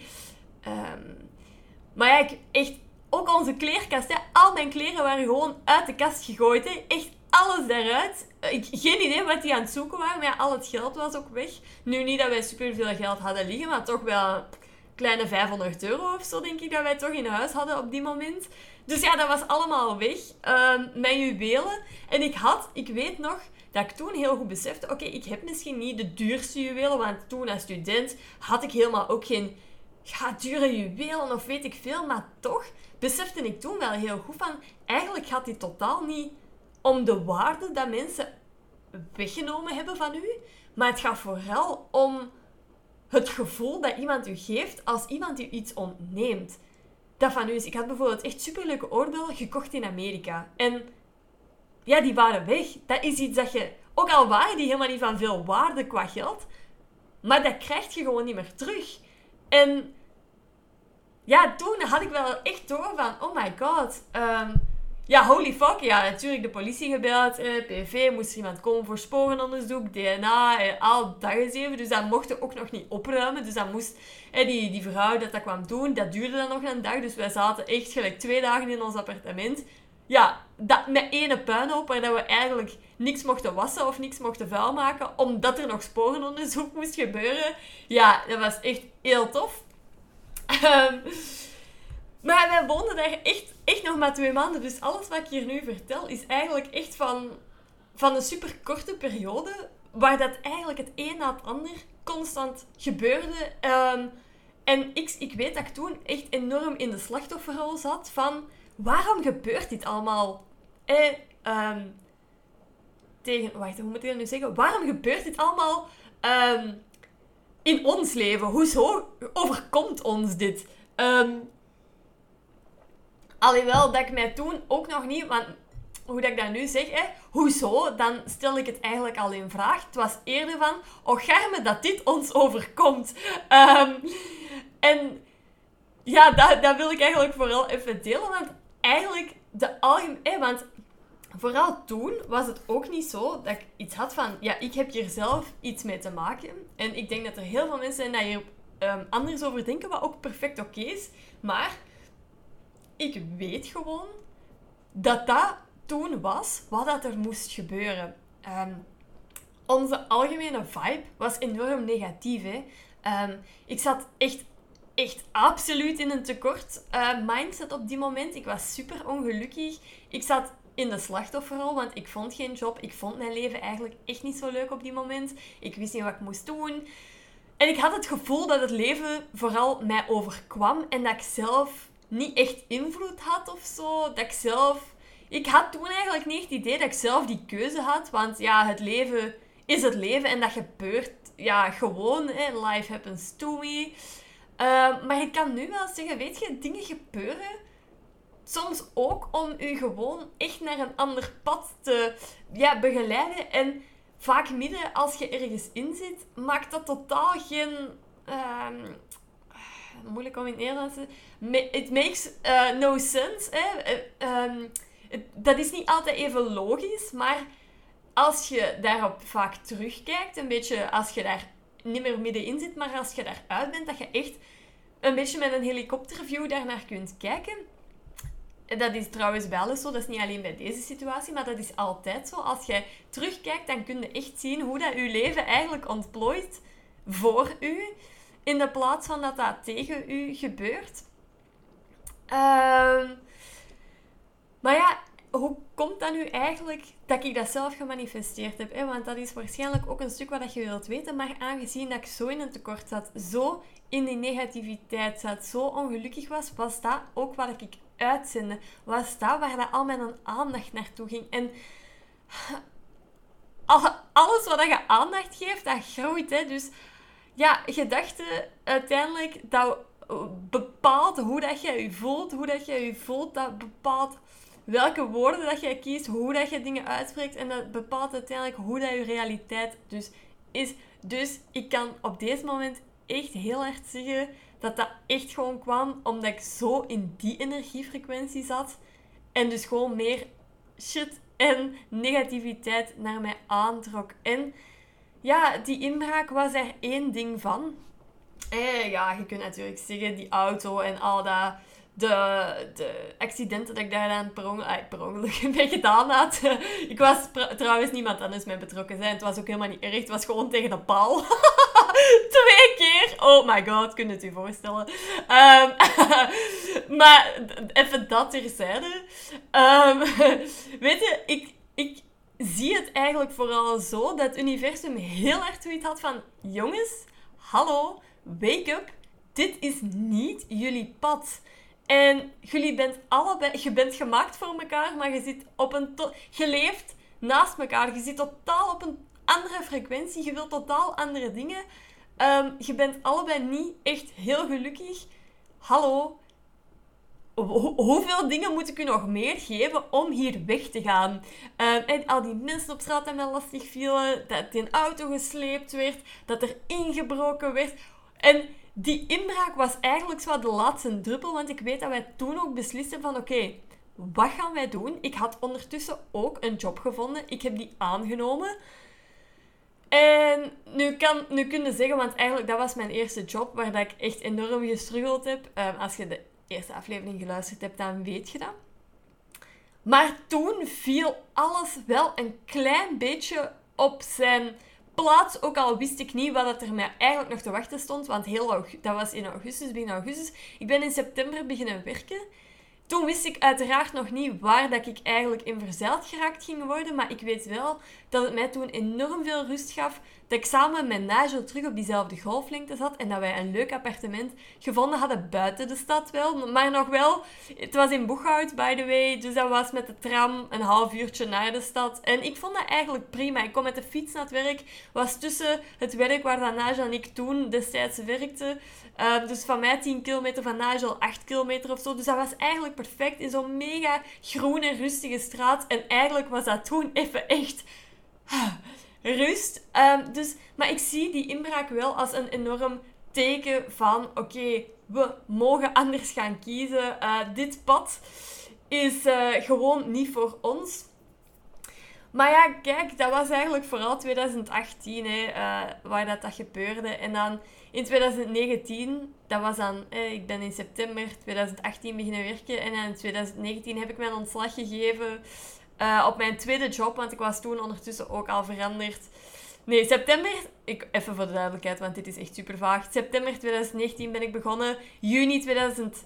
Ehm, maar echt, ook onze kleerkast, hè, al mijn kleren waren gewoon uit de kast gegooid. Hè. Echt alles daaruit. Ik, geen idee wat die aan het zoeken waren, maar al het geld was ook weg. Nu niet dat wij superveel geld hadden liggen, maar toch wel kleine 500 euro of zo, denk ik, dat wij toch in huis hadden op die moment. Dus ja, dat was allemaal weg. Uh, mijn juwelen. En ik had, ik weet nog, dat ik toen heel goed besefte, oké, ik heb misschien niet de duurste juwelen, want toen als student had ik helemaal ook geen ja, dure juwelen of weet ik veel, maar toch besefte ik toen wel heel goed van, eigenlijk gaat die totaal niet om de waarde dat mensen weggenomen hebben van u, maar het gaat vooral om het gevoel dat iemand u geeft als iemand u iets ontneemt dat van u is. Ik had bijvoorbeeld echt superleuke oorbellen gekocht in Amerika. En ja, die waren weg. Dat is iets dat je... Ook al waren die helemaal niet van veel waarde qua geld, maar dat krijg je gewoon niet meer terug. En ja, toen had ik wel echt door van, oh my god. Um, ja, holy fuck. Ja, natuurlijk de politie gebeld. Eh, PV, moest iemand komen voor sporenonderzoek, DNA, eh, al dat gegeven. Dus dat mochten ook nog niet opruimen. Dus dat moest, eh, die, die vrouw dat dat kwam doen, dat duurde dan nog een dag. Dus wij zaten echt gelijk twee dagen in ons appartement. Ja, dat, met ene puinhoop waar dat we eigenlijk niks mochten wassen of niks mochten vuil maken, omdat er nog sporenonderzoek moest gebeuren. Ja, dat was echt heel tof. Um, maar wij woonden daar echt, echt nog maar twee maanden. Dus alles wat ik hier nu vertel is eigenlijk echt van, van een super korte periode. Waar dat eigenlijk het een na het ander constant gebeurde. Um, en ik, ik weet dat ik toen echt enorm in de slachtofferrol zat van... Waarom gebeurt dit allemaal? Eh, tegen... Wacht, hoe moet ik dat nu zeggen? Waarom gebeurt dit allemaal um, in ons leven? Hoezo overkomt ons dit? Um, Alhoewel dat ik mij toen ook nog niet, want hoe dat ik dat nu zeg, hè, hoezo, dan stel ik het eigenlijk al in vraag. Het was eerder van, oh garme dat dit ons overkomt. Um, en ja, dat, dat wil ik eigenlijk vooral even delen, want eigenlijk de algemeen... Want vooral toen was het ook niet zo dat ik iets had van, ja, ik heb hier zelf iets mee te maken. En ik denk dat er heel veel mensen daar hier um, anders over denken, wat ook perfect oké is. Maar ik weet gewoon dat dat toen was wat dat er moest gebeuren. Ehm, onze algemene vibe was enorm negatief. Hè? Um, ik zat echt, echt absoluut in een tekort uh, mindset op die moment. Ik was super ongelukkig. Ik zat in de slachtofferrol, want ik vond geen job. Ik vond mijn leven eigenlijk echt niet zo leuk op die moment. Ik wist niet wat ik moest doen. En ik had het gevoel dat het leven vooral mij overkwam en dat ik zelf niet echt invloed had of zo. Dat ik zelf... Ik had toen eigenlijk niet het idee dat ik zelf die keuze had. Want ja, het leven is het leven en dat gebeurt ja, gewoon. Hè. Life happens to me. Uh, maar ik kan nu wel zeggen, weet je, dingen gebeuren soms ook om u gewoon echt naar een ander pad te ja, begeleiden. En vaak midden als je ergens in zit, maakt dat totaal geen... Uh, moeilijk om in het Nederlands te It makes uh, no sense. Hè? Eh, ehm, dat is niet altijd even logisch, maar als je daarop vaak terugkijkt, een beetje als je daar niet meer middenin zit, maar als je daaruit bent, dat je echt een beetje met een helikopterview daarnaar kunt kijken. Dat is trouwens bij alles zo, dat is niet alleen bij deze situatie, maar dat is altijd zo. Als je terugkijkt, dan kun je echt zien hoe dat je leven eigenlijk ontplooit voor u, in de plaats van dat dat tegen u gebeurt. Um, maar ja, hoe komt dat nu eigenlijk dat ik dat zelf gemanifesteerd heb? Hè? Want dat is waarschijnlijk ook een stuk wat je wilt weten. Maar aangezien dat ik zo in een tekort zat, zo in die negativiteit zat, zo ongelukkig was, was dat ook wat ik uitzende. Was dat waar dat al mijn aandacht naartoe ging. En alles wat je aandacht geeft, dat groeit. Hè? Dus ja, gedachten uiteindelijk, dat bepaalt hoe dat je je voelt. Hoe dat je je voelt, dat bepaalt welke woorden dat jij kiest, hoe dat je dingen uitspreekt. En dat bepaalt uiteindelijk hoe dat je realiteit dus is. Dus ik kan op deze moment echt heel erg zeggen dat dat echt gewoon kwam omdat ik zo in die energiefrequentie zat. En dus gewoon meer shit en negativiteit naar mij aantrok. En ja, die inbraak was er één ding van. Eh, ja, je kunt natuurlijk zeggen, die auto en al dat de, de accidenten dat ik daar aan per ongeluk, per ongeluk mee gedaan had. ik was trouwens niemand anders mee betrokken zijn. Het was ook helemaal niet erg. Het was gewoon tegen de paal. Twee keer. Oh my god, kunt het u voorstellen. Um, maar even dat terzijde. Um, weet je, ik, ik zie het eigenlijk vooral zo dat het universum heel erg zoiets had van... Jongens, hallo, wake up. Dit is niet jullie pad. En jullie bent allebei, je bent gemaakt voor elkaar, maar je zit op een, je leeft naast elkaar. Je zit totaal op een andere frequentie. Je wilt totaal andere dingen. Um, je bent allebei niet echt heel gelukkig. Hallo, hoeveel dingen moet ik u nog meer geven om hier weg te gaan? Um, en al die mensen op straat die mij lastig vielen, dat in auto gesleept werd, dat er ingebroken werd. En die inbraak was eigenlijk zo de laatste druppel, want ik weet dat wij toen ook beslisten van oké, wat gaan wij doen? Ik had ondertussen ook een job gevonden. Ik heb die aangenomen. En nu, kan, nu kun je zeggen, want eigenlijk dat was mijn eerste job waar dat ik echt enorm gestruggeld heb. Um, als je de eerste aflevering geluisterd hebt, dan weet je dat. Maar toen viel alles wel een klein beetje op zijn plaats, ook al wist ik niet wat er mij eigenlijk nog te wachten stond. Want heel dat was in augustus, begin augustus. Ik ben in september beginnen werken. Toen wist ik uiteraard nog niet waar dat ik eigenlijk in verzeild geraakt ging worden. Maar ik weet wel dat het mij toen enorm veel rust gaf dat ik samen met Nigel terug op diezelfde golflengte zat en dat wij een leuk appartement gevonden hadden buiten de stad wel, maar nog wel. Het was in Boeghout, by the way, dus dat was met de tram een half uurtje naar de stad. En ik vond dat eigenlijk prima. Ik kon met de fiets naar het werk, was tussen het werk waar Nigel en ik toen destijds werkten. Uh, dus van mij 10 kilometer, van Nigel 8 kilometer of zo. Dus dat was eigenlijk perfect in zo'n mega groene, rustige straat. En eigenlijk was dat toen even echt rust. Um, dus, maar ik zie die inbraak wel als een enorm teken van: oké, we mogen anders gaan kiezen. Uh, dit pad is uh, gewoon niet voor ons. Maar ja, kijk, dat was eigenlijk vooral 2018 hè, uh, waar dat, dat gebeurde. En dan in 2019, dat was dan, ik ben in september 2018 beginnen werken. En in 2019 heb ik mijn ontslag gegeven uh, op mijn tweede job, want ik was toen ondertussen ook al veranderd. Nee, september, ik, even voor de duidelijkheid, want dit is echt super vaag. September 2019 ben ik begonnen. Juni 2000.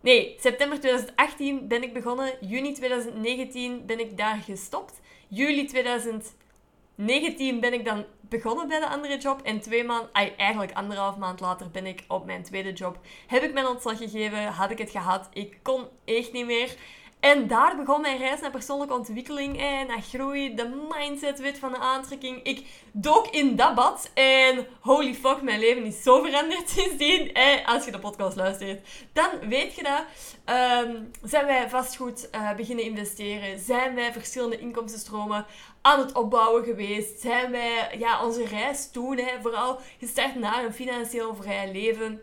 Nee, september 2018 ben ik begonnen. Juni 2019 ben ik daar gestopt. Juli 2019 ben ik dan begonnen bij de andere job. En twee maanden, eigenlijk anderhalf maand later ben ik op mijn tweede job. Heb ik mijn ontslag gegeven, had ik het gehad. Ik kon echt niet meer. En daar begon mijn reis naar persoonlijke ontwikkeling en naar groei, de mindset, wet van de aantrekking. Ik dook in dat bad en holy fuck, mijn leven is zo veranderd sindsdien. Eh, als je de podcast luistert, dan weet je dat. Um, zijn wij vastgoed uh, beginnen investeren? Zijn wij verschillende inkomstenstromen aan het opbouwen geweest? Zijn wij ja, onze reis toen hè, vooral gestart naar een financieel vrij leven?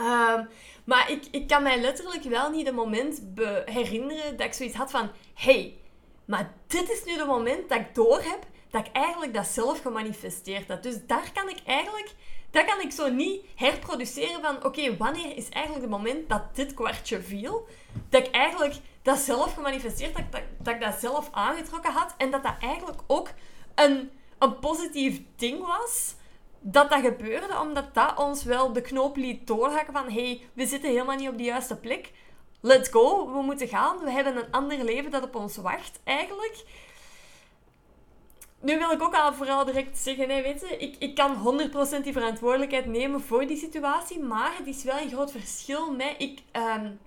Um, maar ik, ik kan mij letterlijk wel niet een moment herinneren dat ik zoiets had van... hey, maar dit is nu het moment dat ik doorheb dat ik eigenlijk dat zelf gemanifesteerd heb. Dus daar kan ik eigenlijk... Dat kan ik zo niet herproduceren van... Oké, wanneer is eigenlijk het moment dat dit kwartje viel? Dat ik eigenlijk dat zelf gemanifesteerd dat, dat, dat ik dat zelf aangetrokken had. En dat dat eigenlijk ook een, een positief ding was dat dat gebeurde, omdat dat ons wel de knoop liet doorhakken van hey, we zitten helemaal niet op de juiste plek. let's go, we moeten gaan. We hebben een ander leven dat op ons wacht, eigenlijk. Nu wil ik ook al vooral direct zeggen, hè, weet je, ik, ik kan 100% die verantwoordelijkheid nemen voor die situatie, maar het is wel een groot verschil met, ik um,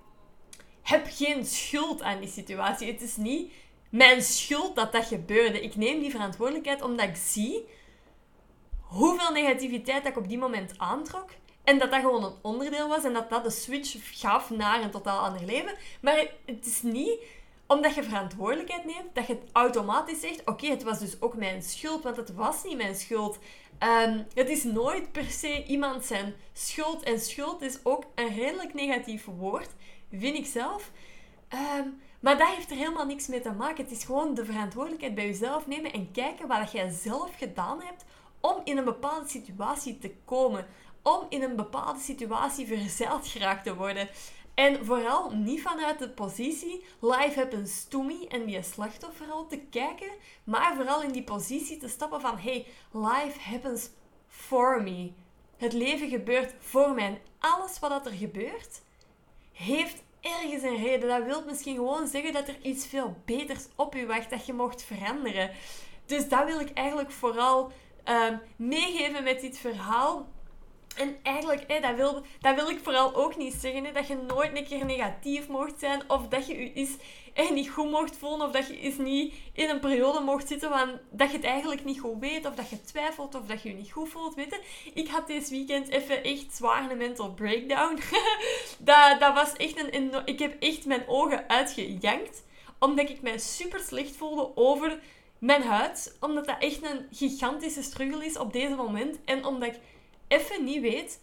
heb geen schuld aan die situatie. Het is niet mijn schuld dat dat gebeurde. Ik neem die verantwoordelijkheid omdat ik zie hoeveel negativiteit dat ik op die moment aantrok. En dat dat gewoon een onderdeel was en dat dat de switch gaf naar een totaal ander leven. Maar het is niet omdat je verantwoordelijkheid neemt, dat je automatisch zegt: Oké, het was dus ook mijn schuld, want het was niet mijn schuld. Um, het is nooit per se iemand zijn schuld. En schuld is ook een redelijk negatief woord, vind ik zelf. Um, maar dat heeft er helemaal niks mee te maken. Het is gewoon de verantwoordelijkheid bij jezelf nemen en kijken wat jij zelf gedaan hebt om in een bepaalde situatie te komen. Om in een bepaalde situatie verzeild geraakt te worden. En vooral niet vanuit de positie life happens to me en die slachtofferrol te kijken, maar vooral in die positie te stappen van hey, life happens for me. Het leven gebeurt voor mij en alles wat er gebeurt heeft ergens een reden. Dat wil misschien gewoon zeggen dat er iets veel beters op je wacht, dat je mocht veranderen. Dus dat wil ik eigenlijk vooral um, meegeven met dit verhaal. En eigenlijk, dat, wil, dat wil ik vooral ook niet zeggen. Dat je nooit een keer negatief mocht zijn. Of dat je je eens niet goed mocht voelen. Of dat je eens niet in een periode mocht zitten van, dat je het eigenlijk niet goed weet. Of dat je twijfelt. Of dat je je niet goed voelt. Weet je? Ik had deze weekend even echt zwaar een mental breakdown. dat was echt een... Ik heb echt mijn ogen uitgejankt. Omdat ik mij super slecht voelde over mijn huid. Omdat dat echt een gigantische struggle is op deze moment. En omdat ik even niet weet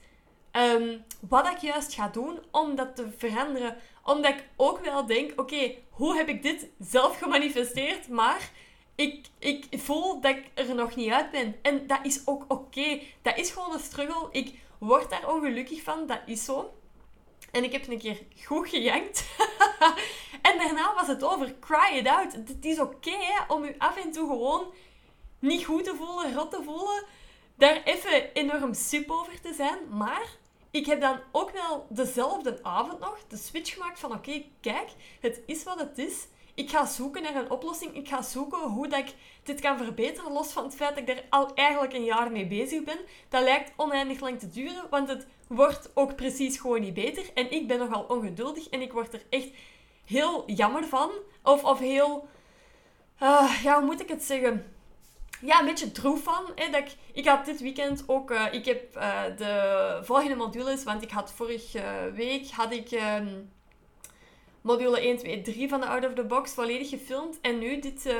ehm, wat ik juist ga doen om dat te veranderen. Omdat ik ook wel denk, oké, hoe heb ik dit zelf gemanifesteerd? Maar ik, ik voel dat ik er nog niet uit ben. En dat is ook oké. Dat is gewoon een struggle. Ik word daar ongelukkig van. Dat is zo. En ik heb een keer goed gejankt. en daarna was het over. Cry it out. Het is oké om je af en toe gewoon niet goed te voelen, rot te voelen daar even enorm sip over te zijn. Maar ik heb dan ook wel dezelfde avond nog de switch gemaakt van oké, kijk, het is wat het is. Ik ga zoeken naar een oplossing. Ik ga zoeken hoe dat ik dit kan verbeteren. Los van het feit dat ik er al eigenlijk een jaar mee bezig ben. Dat lijkt oneindig lang te duren, want het wordt ook precies gewoon niet beter. En ik ben nogal ongeduldig en ik word er echt heel jammer van. Of, of heel... Uh, ja, hoe moet ik het zeggen? ja, een beetje droef van. Hè, dat ik, ik had dit weekend ook... Uh, ik heb uh, de volgende modules... Want ik had vorige week... Had ik um, module 1, 2, 3 van de Out of the Box volledig gefilmd. En nu, dit, uh,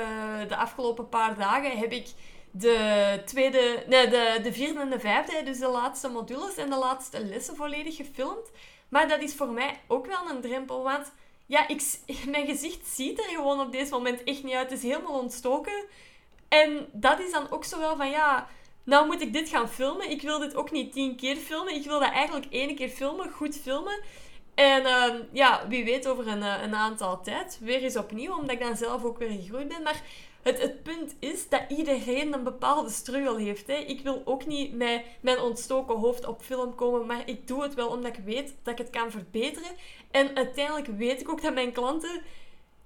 de afgelopen paar dagen, heb ik de tweede... Nee, de, de vierde en de vijfde. Dus de laatste modules en de laatste lessen volledig gefilmd. Maar dat is voor mij ook wel een drempel. Want ja, ik, mijn gezicht ziet er gewoon op deze moment echt niet uit. Het is helemaal ontstoken. En dat is dan ook zo wel van, ja, nou moet ik dit gaan filmen. Ik wil dit ook niet tien keer filmen. Ik wil dat eigenlijk één keer filmen, goed filmen. En uh, ja, wie weet over een, eh, een aantal tijd. Weer eens opnieuw, omdat ik dan zelf ook weer gegroeid ben. Maar het, het punt is dat iedereen een bepaalde struggle heeft. Hè. Ik wil ook niet met mijn ontstoken hoofd op film komen, maar ik doe het wel omdat ik weet dat ik het kan verbeteren. En uiteindelijk weet ik ook dat mijn klanten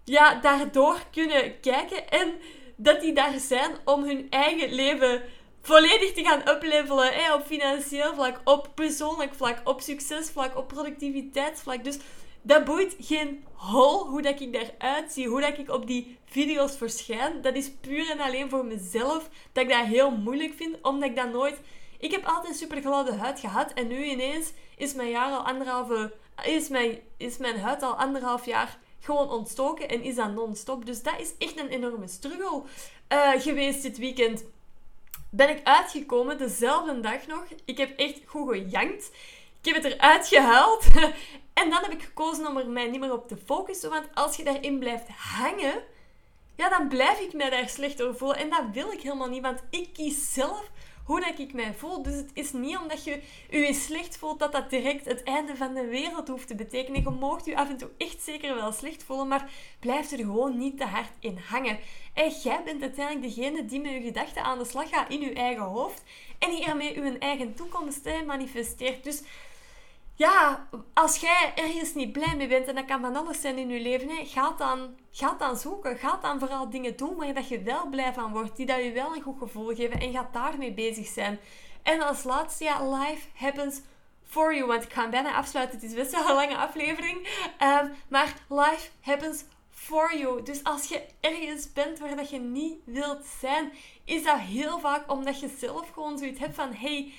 ja, daardoor kunnen kijken en dat die daar zijn om hun eigen leven volledig te gaan uplevelen. Hè, op financieel vlak, op persoonlijk vlak, op succesvlak, op productiviteitsvlak. Dus dat boeit geen hol hoe dat ik daaruit zie, hoe dat ik op die video's verschijn. Dat is puur en alleen voor mezelf dat ik dat heel moeilijk vind, omdat ik dat nooit... Ik heb altijd super gladde huid gehad en nu ineens is mijn, al is mijn, is mijn huid al anderhalf jaar gewoon ontstoken en is dat non-stop. Dus dat is echt een enorme struggle uh, geweest dit weekend. Ben ik uitgekomen, dezelfde dag nog. Ik heb echt goed gejankt. Ik heb het eruit gehaald. en dan heb ik gekozen om er mij niet meer op te focussen. Want als je daarin blijft hangen, ja, dan blijf ik mij daar slecht voelen. En dat wil ik helemaal niet, want ik kies zelf hoe dat ik mij voel. Dus het is niet omdat je je slecht voelt dat dat direct het einde van de wereld hoeft te betekenen. Je moogt je af en toe echt zeker wel slecht voelen, maar blijf er gewoon niet te hard in hangen. En jij bent uiteindelijk degene die met je gedachten aan de slag gaat in je eigen hoofd en die ermee je eigen toekomst manifesteert. Dus ja, als jij ergens niet blij mee bent, en dat kan van alles zijn in je leven, hè, ga, dan, ga dan zoeken. Ga dan vooral dingen doen waar dat je wel blij van wordt, die dat je wel een goed gevoel geven en ga daarmee bezig zijn. En als laatste, ja, life happens for you. Want ik ga bijna afsluiten, het is best wel een lange aflevering. Um, maar life happens for you. Dus als je ergens bent waar dat je niet wilt zijn, is dat heel vaak omdat je zelf gewoon zoiets hebt van, hey,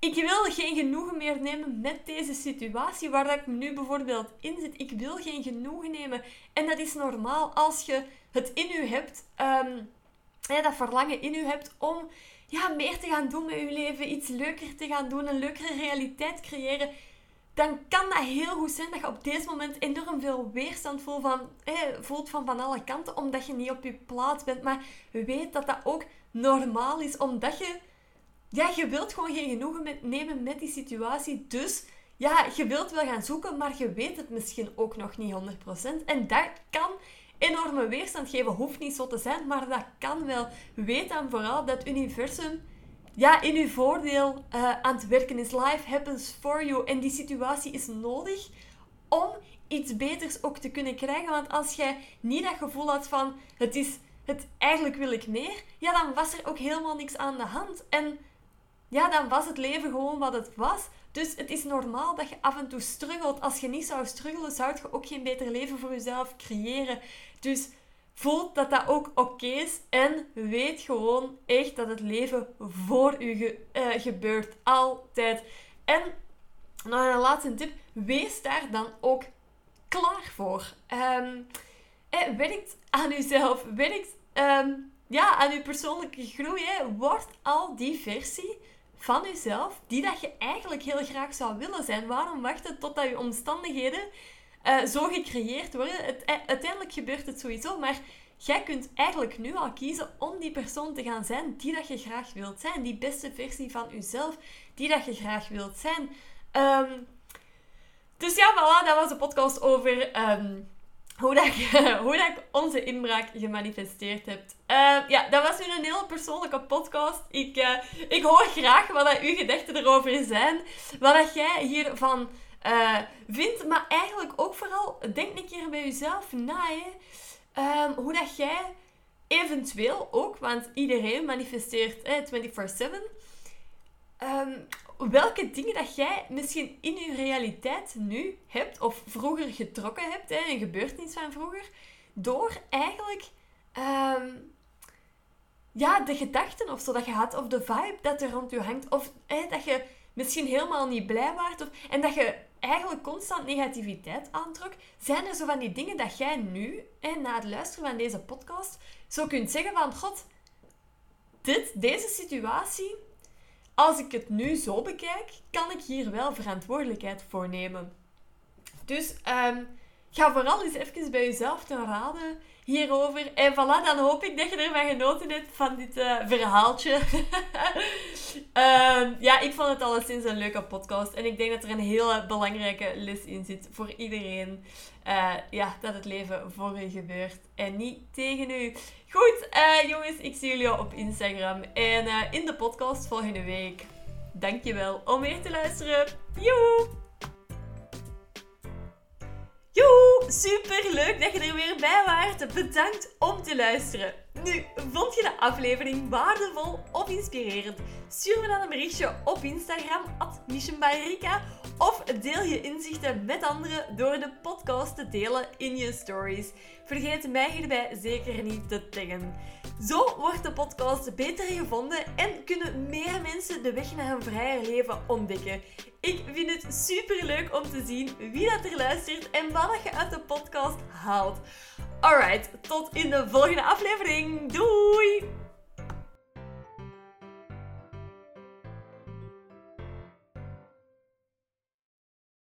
ik wil geen genoegen meer nemen met deze situatie waar ik nu bijvoorbeeld in zit. Ik wil geen genoegen nemen. En dat is normaal als je het in u hebt, um, dat verlangen in u hebt om ja, meer te gaan doen met je leven, iets leuker te gaan doen, een leukere realiteit creëren. Dan kan dat heel goed zijn dat je op deze moment enorm veel weerstand voelt van, voelt van van alle kanten, omdat je niet op je plaats bent. Maar weet dat dat ook normaal is, omdat je ja, je wilt gewoon geen genoegen met, nemen met die situatie. Dus ja, je wilt wel gaan zoeken, maar je weet het misschien ook nog niet 100%. En dat kan enorme weerstand geven. Hoeft niet zo te zijn, maar dat kan wel. Weet dan vooral dat universum ja, in uw voordeel uh, aan het werken is. Life happens for you. En die situatie is nodig om iets beters ook te kunnen krijgen. Want als jij niet dat gevoel had van het is het eigenlijk wil ik meer, ja, dan was er ook helemaal niks aan de hand. En ja, dan was het leven gewoon wat het was. Dus het is normaal dat je af en toe struggelt. Als je niet zou struggelen, zou je ook geen beter leven voor jezelf creëren. Dus voel dat dat ook oké is. En weet gewoon echt dat het leven voor u eh, gebeurt. Altijd. En nog een laatste tip. Wees daar dan ook klaar voor. Um, eh, werkt aan uzelf. Werkt um, ja, aan uw persoonlijke groei. Hè. Word al die versie van jezelf die dat je eigenlijk heel graag zou willen zijn. Waarom wachten totdat je omstandigheden uh, zo gecreëerd worden? Het, eh, uiteindelijk gebeurt het sowieso, maar jij kunt eigenlijk nu al kiezen om die persoon te gaan zijn die dat je graag wilt zijn. Die beste versie van jezelf die dat je graag wilt zijn. Um, dus ja, voilà, dat was de podcast over... Um, hoe, dat hoe dat ik onze inbraak gemanifesteerd heb. Uh, ja, dat was nu een heel persoonlijke podcast. Ik, uh, ik hoor graag wat dat uw gedachten erover zijn. Wat dat jij hiervan uh, vindt. Maar eigenlijk ook vooral, denk een keer bij jezelf na. Um, hoe dat jij eventueel ook, want iedereen manifesteert 24-7. Um, welke dingen dat jij misschien in je realiteit nu hebt, of vroeger getrokken hebt, hè, een gebeurtenis van vroeger, door eigenlijk um, ja, de gedachten of zo dat je had, of de vibe dat er rond je hangt, of hè, dat je misschien helemaal niet blij waart, of, en dat je eigenlijk constant negativiteit aantrok, zijn er zo van die dingen dat jij nu, hè, na het luisteren van deze podcast, zo kunt zeggen van, god, dit, deze situatie als ik het nu zo bekijk, kan ik hier wel verantwoordelijkheid voor nemen. Dus um, ga vooral eens even bij jezelf te raden hierover. En voilà, dan hoop ik dat je ervan genoten hebt van dit uh, verhaaltje. um, ja, ik vond het alleszins een leuke podcast. En ik denk dat er een hele belangrijke les in zit voor iedereen. Uh, ja, dat het leven voor u gebeurt en niet tegen u. Goed, uh, jongens, ik zie jullie op Instagram en in de podcast volgende week. Dankjewel om weer te luisteren. Joe! Joe, super leuk dat je er weer bij waart. Bedankt om te luisteren. Nu, vond je de aflevering waardevol of inspirerend? Stuur me dan een berichtje op Instagram, at of deel je inzichten met anderen door de podcast te delen in je stories. Vergeet mij hierbij zeker niet te taggen. Zo wordt de podcast beter gevonden en kunnen meer mensen de weg naar een vrijer leven ontdekken. Ik vind het super leuk om te zien wie dat er luistert en wat je uit de podcast haalt. Alright, tot in de volgende aflevering. Doei!